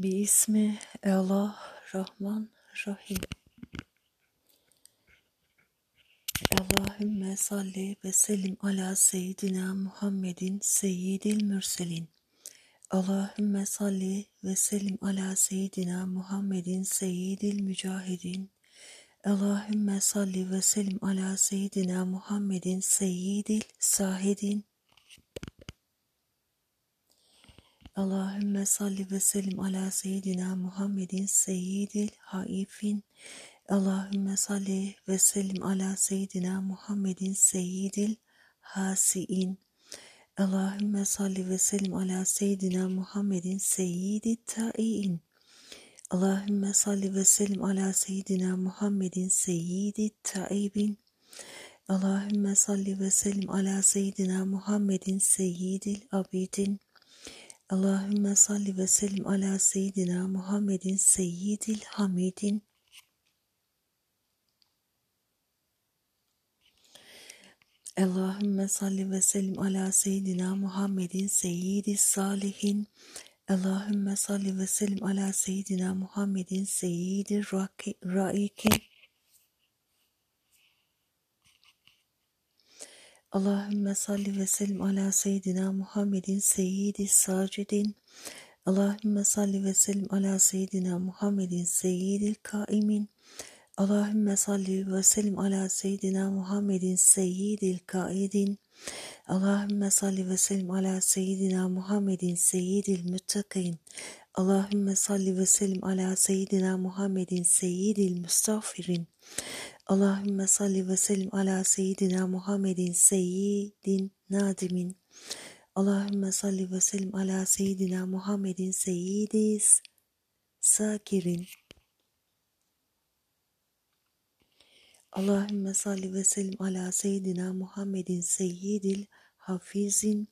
Bismi Allah Rahman Rahim. Allahümme salli ve sellim ala seyyidina Muhammedin seyyidil mürselin. Allahümme salli ve sellim ala seyyidina Muhammedin seyyidil mücahidin. Allahümme salli ve sellim ala seyyidina Muhammedin seyyidil sahidin. Allahümme salli ve sellim ala seyyidina Muhammedin seyyidil haifin. Allahümme salli ve sellim ala seyyidina Muhammedin seyyidil hasiin. Allahümme salli ve sellim ala seyyidina Muhammedin seyyidi taiin. Allahümme salli ve sellim ala seyyidina Muhammedin seyyidi taibin. Allahümme salli ve sellim ala seyyidina Muhammedin seyyidil abidin. Allahümme salli ve sellim ala seyyidina Muhammedin seyyidil hamidin. Allahümme salli ve sellim ala seyyidina Muhammedin seyyidis salihin. Allahümme salli ve sellim ala seyyidina Muhammedin seyyidir raikin. Allahümme salli ve sellim ala seyyidina Muhammedin seyyidi sacidin. Allahümme salli ve sellim ala seyyidina Muhammedin seyyidil kaimin. Allahümme salli ve sellim ala seyyidina Muhammedin seyyidil kaidin. Allahümme salli ve sellim ala seyyidina Muhammedin seyyidil müttakin. Allahümme salli ve sellim ala seyyidina Muhammedin seyyidil müstağfirin. Allahümme salli ve sellim ala seyyidina Muhammedin seyyidin nadimin. Allahümme salli ve sellim ala seyyidina Muhammedin seyyidis sakirin. Allahümme salli ve sellim ala seyyidina Muhammedin seyyidil hafizin.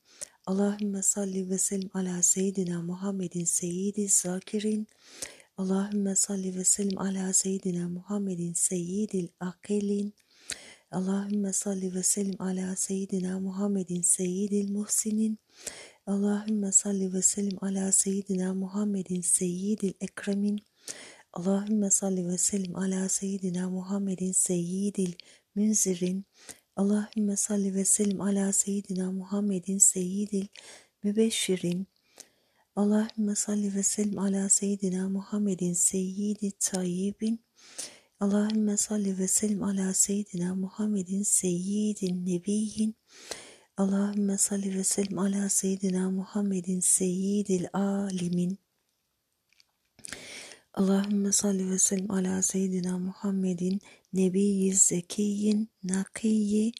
Allahümme salli ve sellim ala seyyidina Muhammedin seyyidil zakirin. Allahümme salli ve sellim ala seyyidina Muhammedin seyyidil akilin. Allahümme salli ve sellim ala seyyidina Muhammedin seyyidil muhsinin. Allahümme salli ve sellim ala seyyidina Muhammedin seyyidil ekremin. Allahümme salli ve sellim ala seyyidina Muhammedin seyyidil münzirin. Allahümme salli ve sellim ala seyyidina Muhammedin seyyidil mübeşşirin. Allahümme salli ve sellim ala seyyidina Muhammedin seyyidi tayyibin. Allahümme salli ve sellim ala seyyidina Muhammedin seyyidin nebiyyin. Allahümme salli ve sellim ala seyyidina Muhammedin seyyidil alimin. Allahümme salli ve sellim ala seyyidina Muhammedin nebiyyi zekiyyin nakiyyi.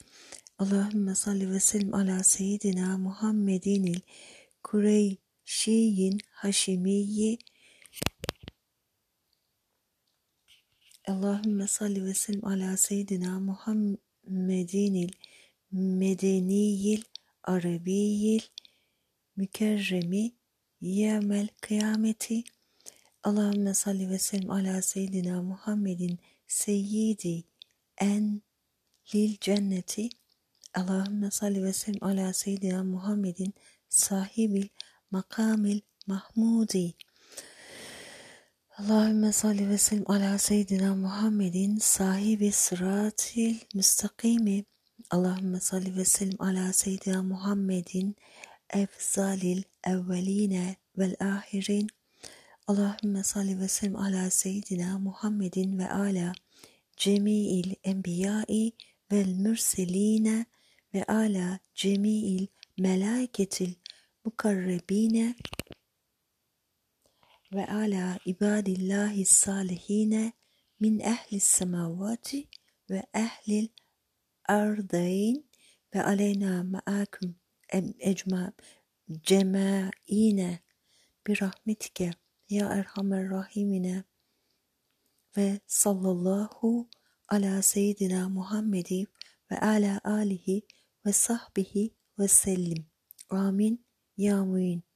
Allahümme salli ve sellim ala seyyidina Muhammedinil Kureyşiyin Haşimiyi. Allahümme salli ve sellim ala seyyidina Muhammedinil Medeniyil Arabiyil Mükerremi Yevmel Kıyameti. Allahümme salli ve sellim ala seyyidina Muhammedin seyyidi en lil cenneti. Allahümme salli ve sellim ala seyyidina Muhammedin sahibil makamil mahmudi. Allahümme salli ve sellim ala seyyidina Muhammedin sahibi sıratil müstakimi. Allahümme salli ve sellim ala seyyidina Muhammedin efzalil evveline vel ahirin. Allahümme salli ve sellem ala seyyidina Muhammedin ve ala cemi'il enbiyai vel mürseline ve ala cemi'il melaiketil مقربين وعلى عباد الله الصالحين من أهل السماوات وأهل الأرضين. وعلينا معكم أجمع جماعين برحمتك يا أرحم الراحمين. وصلى الله على سيدنا محمد وعلى آله وصحبه وسلم. آمين. Alihi ve